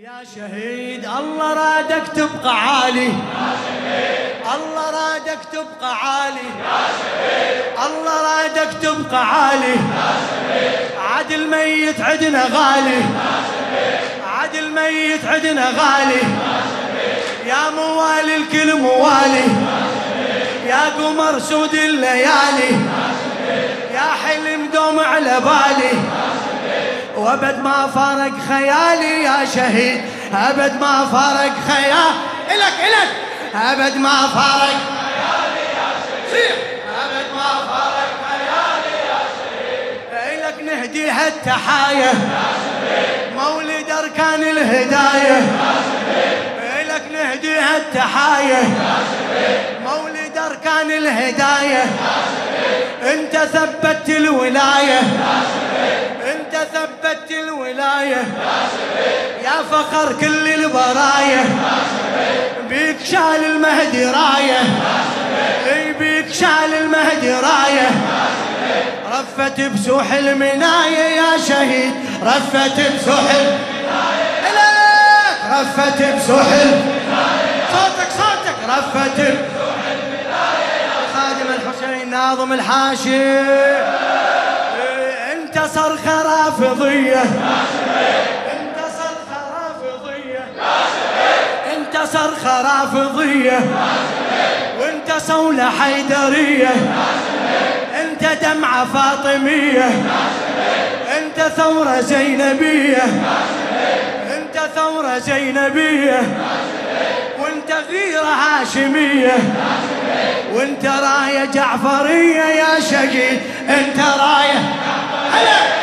يا شهيد الله رادك تبقى عالي. الله رادك تبقى عالي. الله رادك تبقى عالي. عاد الميت عدنا غالي. عاد الميت عدنا غالي. يا موالي الكل موالي. يا قمر سود الليالي. يا حلم دوم على بالي. وابد ما فارق خيالي يا شهيد. أبد ما فارق خيال إلك إلك. أبد ما فارق خيالي يا شهيد. أبد ما فارق خيالي يا شهيد. إلك نهدي هالتحايا مولد أركان الهدايه إلك نهدي هالتحايا مولد أركان الهدايه أنت ثبت الولاية ثبت الولاية. يا فخر كل البرايا بيك شال المهدي راية. إي بيك شال المهدي راية. رفت بسوح المناية يا شهيد. رفت بسوح المناية رفت بسوح صوتك صوتك! رفت بسوح المناية خادم الحسين ناظم الحاشي انتصر خرافضية انتصر خرافضية انتصر خرافضية وأنت صولة حيدرية. أنت دمعة فاطمية. أنت ثورة زينبية. أنت ثورة زينبية. وأنت غيرة هاشمية. وأنت راية جعفرية يا شقيد أنت راية. هلا.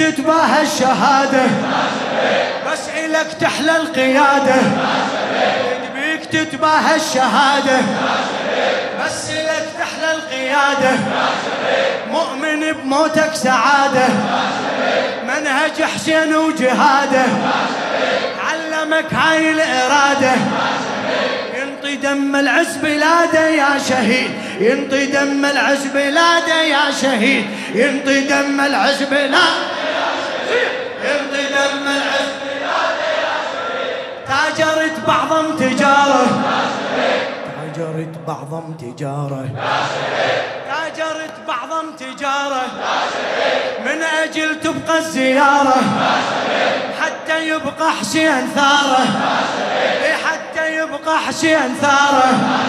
تتباهى الشهادة. بس إلك تحلى القيادة. بيك تتباهى الشهادة. بس إلك تحلى القيادة. مؤمن بموتك سعادة. منهج حسين وجهادة. علمك هاي الإرادة. ينطي دم العز بلاده يا شهيد. ينطي دم العز بلاده يا شهيد. ينطي دم العز بلاده ينطي دم العز بلاده يا شهيد تاجرت بعضم تجارة. تاجرت بعضم تجارة. تاجرت بعضم تجارة. من أجل تبقى الزيارة. حتى يبقى حسين ثارة. إيه حتى يبقى حسين ثارة.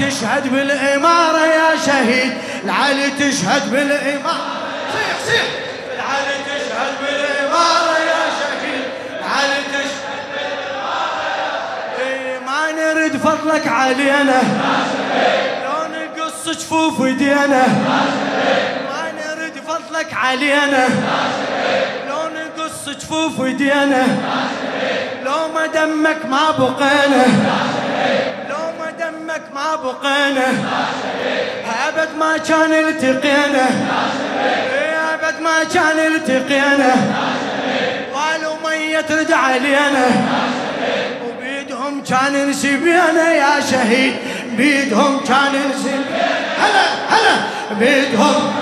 تشهد بالإمارة يا شهيد العلي تشهد بالإمارة. صيح صيح. تشهد بالإمارة يا شهيد تشهد بالإمارة شهيد. ما نرد فضلك علينا. لو نقص جفوف ايدينا ما نرد فضلك علينا. لو نقص جفوف ايدينا لو ما دمك ما بقينا. دمك ما بقينا ابد ما كان التقينا ابد ما كان التقينا والو ميت رد علينا وبيدهم كان نسبينا يا شهيد. بيدهم كان نسبينا هلا هلا. بيدهم.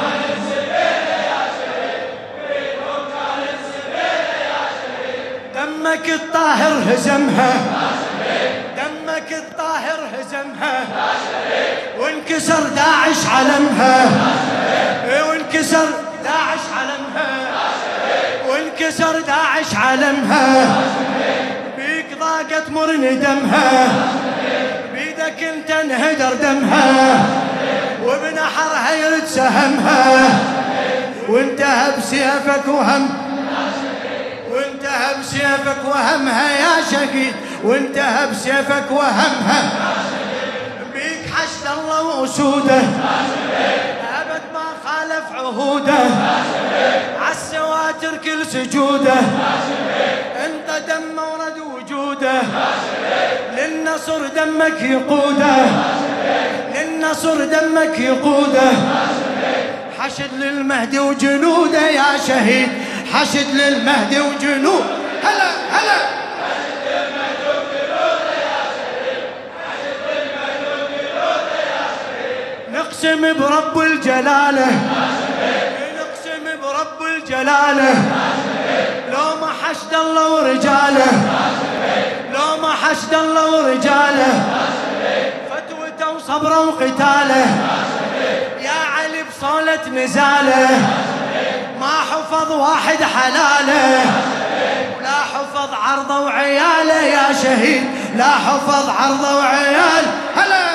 دمك الطاهر هزمها. دمك الطاهر هزمها وانكسر داعش علمها. وانكسر داعش علمها. وانكسر داعش علمها. بيك ضاقت مرن دمها. بيدك انت انهدر دمها. وبنحرها يرد سهمها. وانتهى بسيفك وهم. وانتهى بسيفك وهمها يا شهيد. وانتهى بسيفك وهمها بيك حشد الله واسوده أبد ما خالف عهوده. عالسواتر كل سجوده. انت دم ورد وجوده. للنصر دمك يقوده. للنصر دمك يقوده. حشد للمهدي وجنوده يا شهيد. حشد للمهدي وجنود هلا هلا. نقسم برب الجلاله. نقسم برب الجلاله. لو ما حشد الله ورجاله لو ما حشد الله ورجاله فتوته وصبره وقتاله. يا علي بصولة نزاله. ما حفظ واحد حلاله. لا حفظ عرضه وعياله يا شهيد. لا حفظ عرضه وعيال. هلا!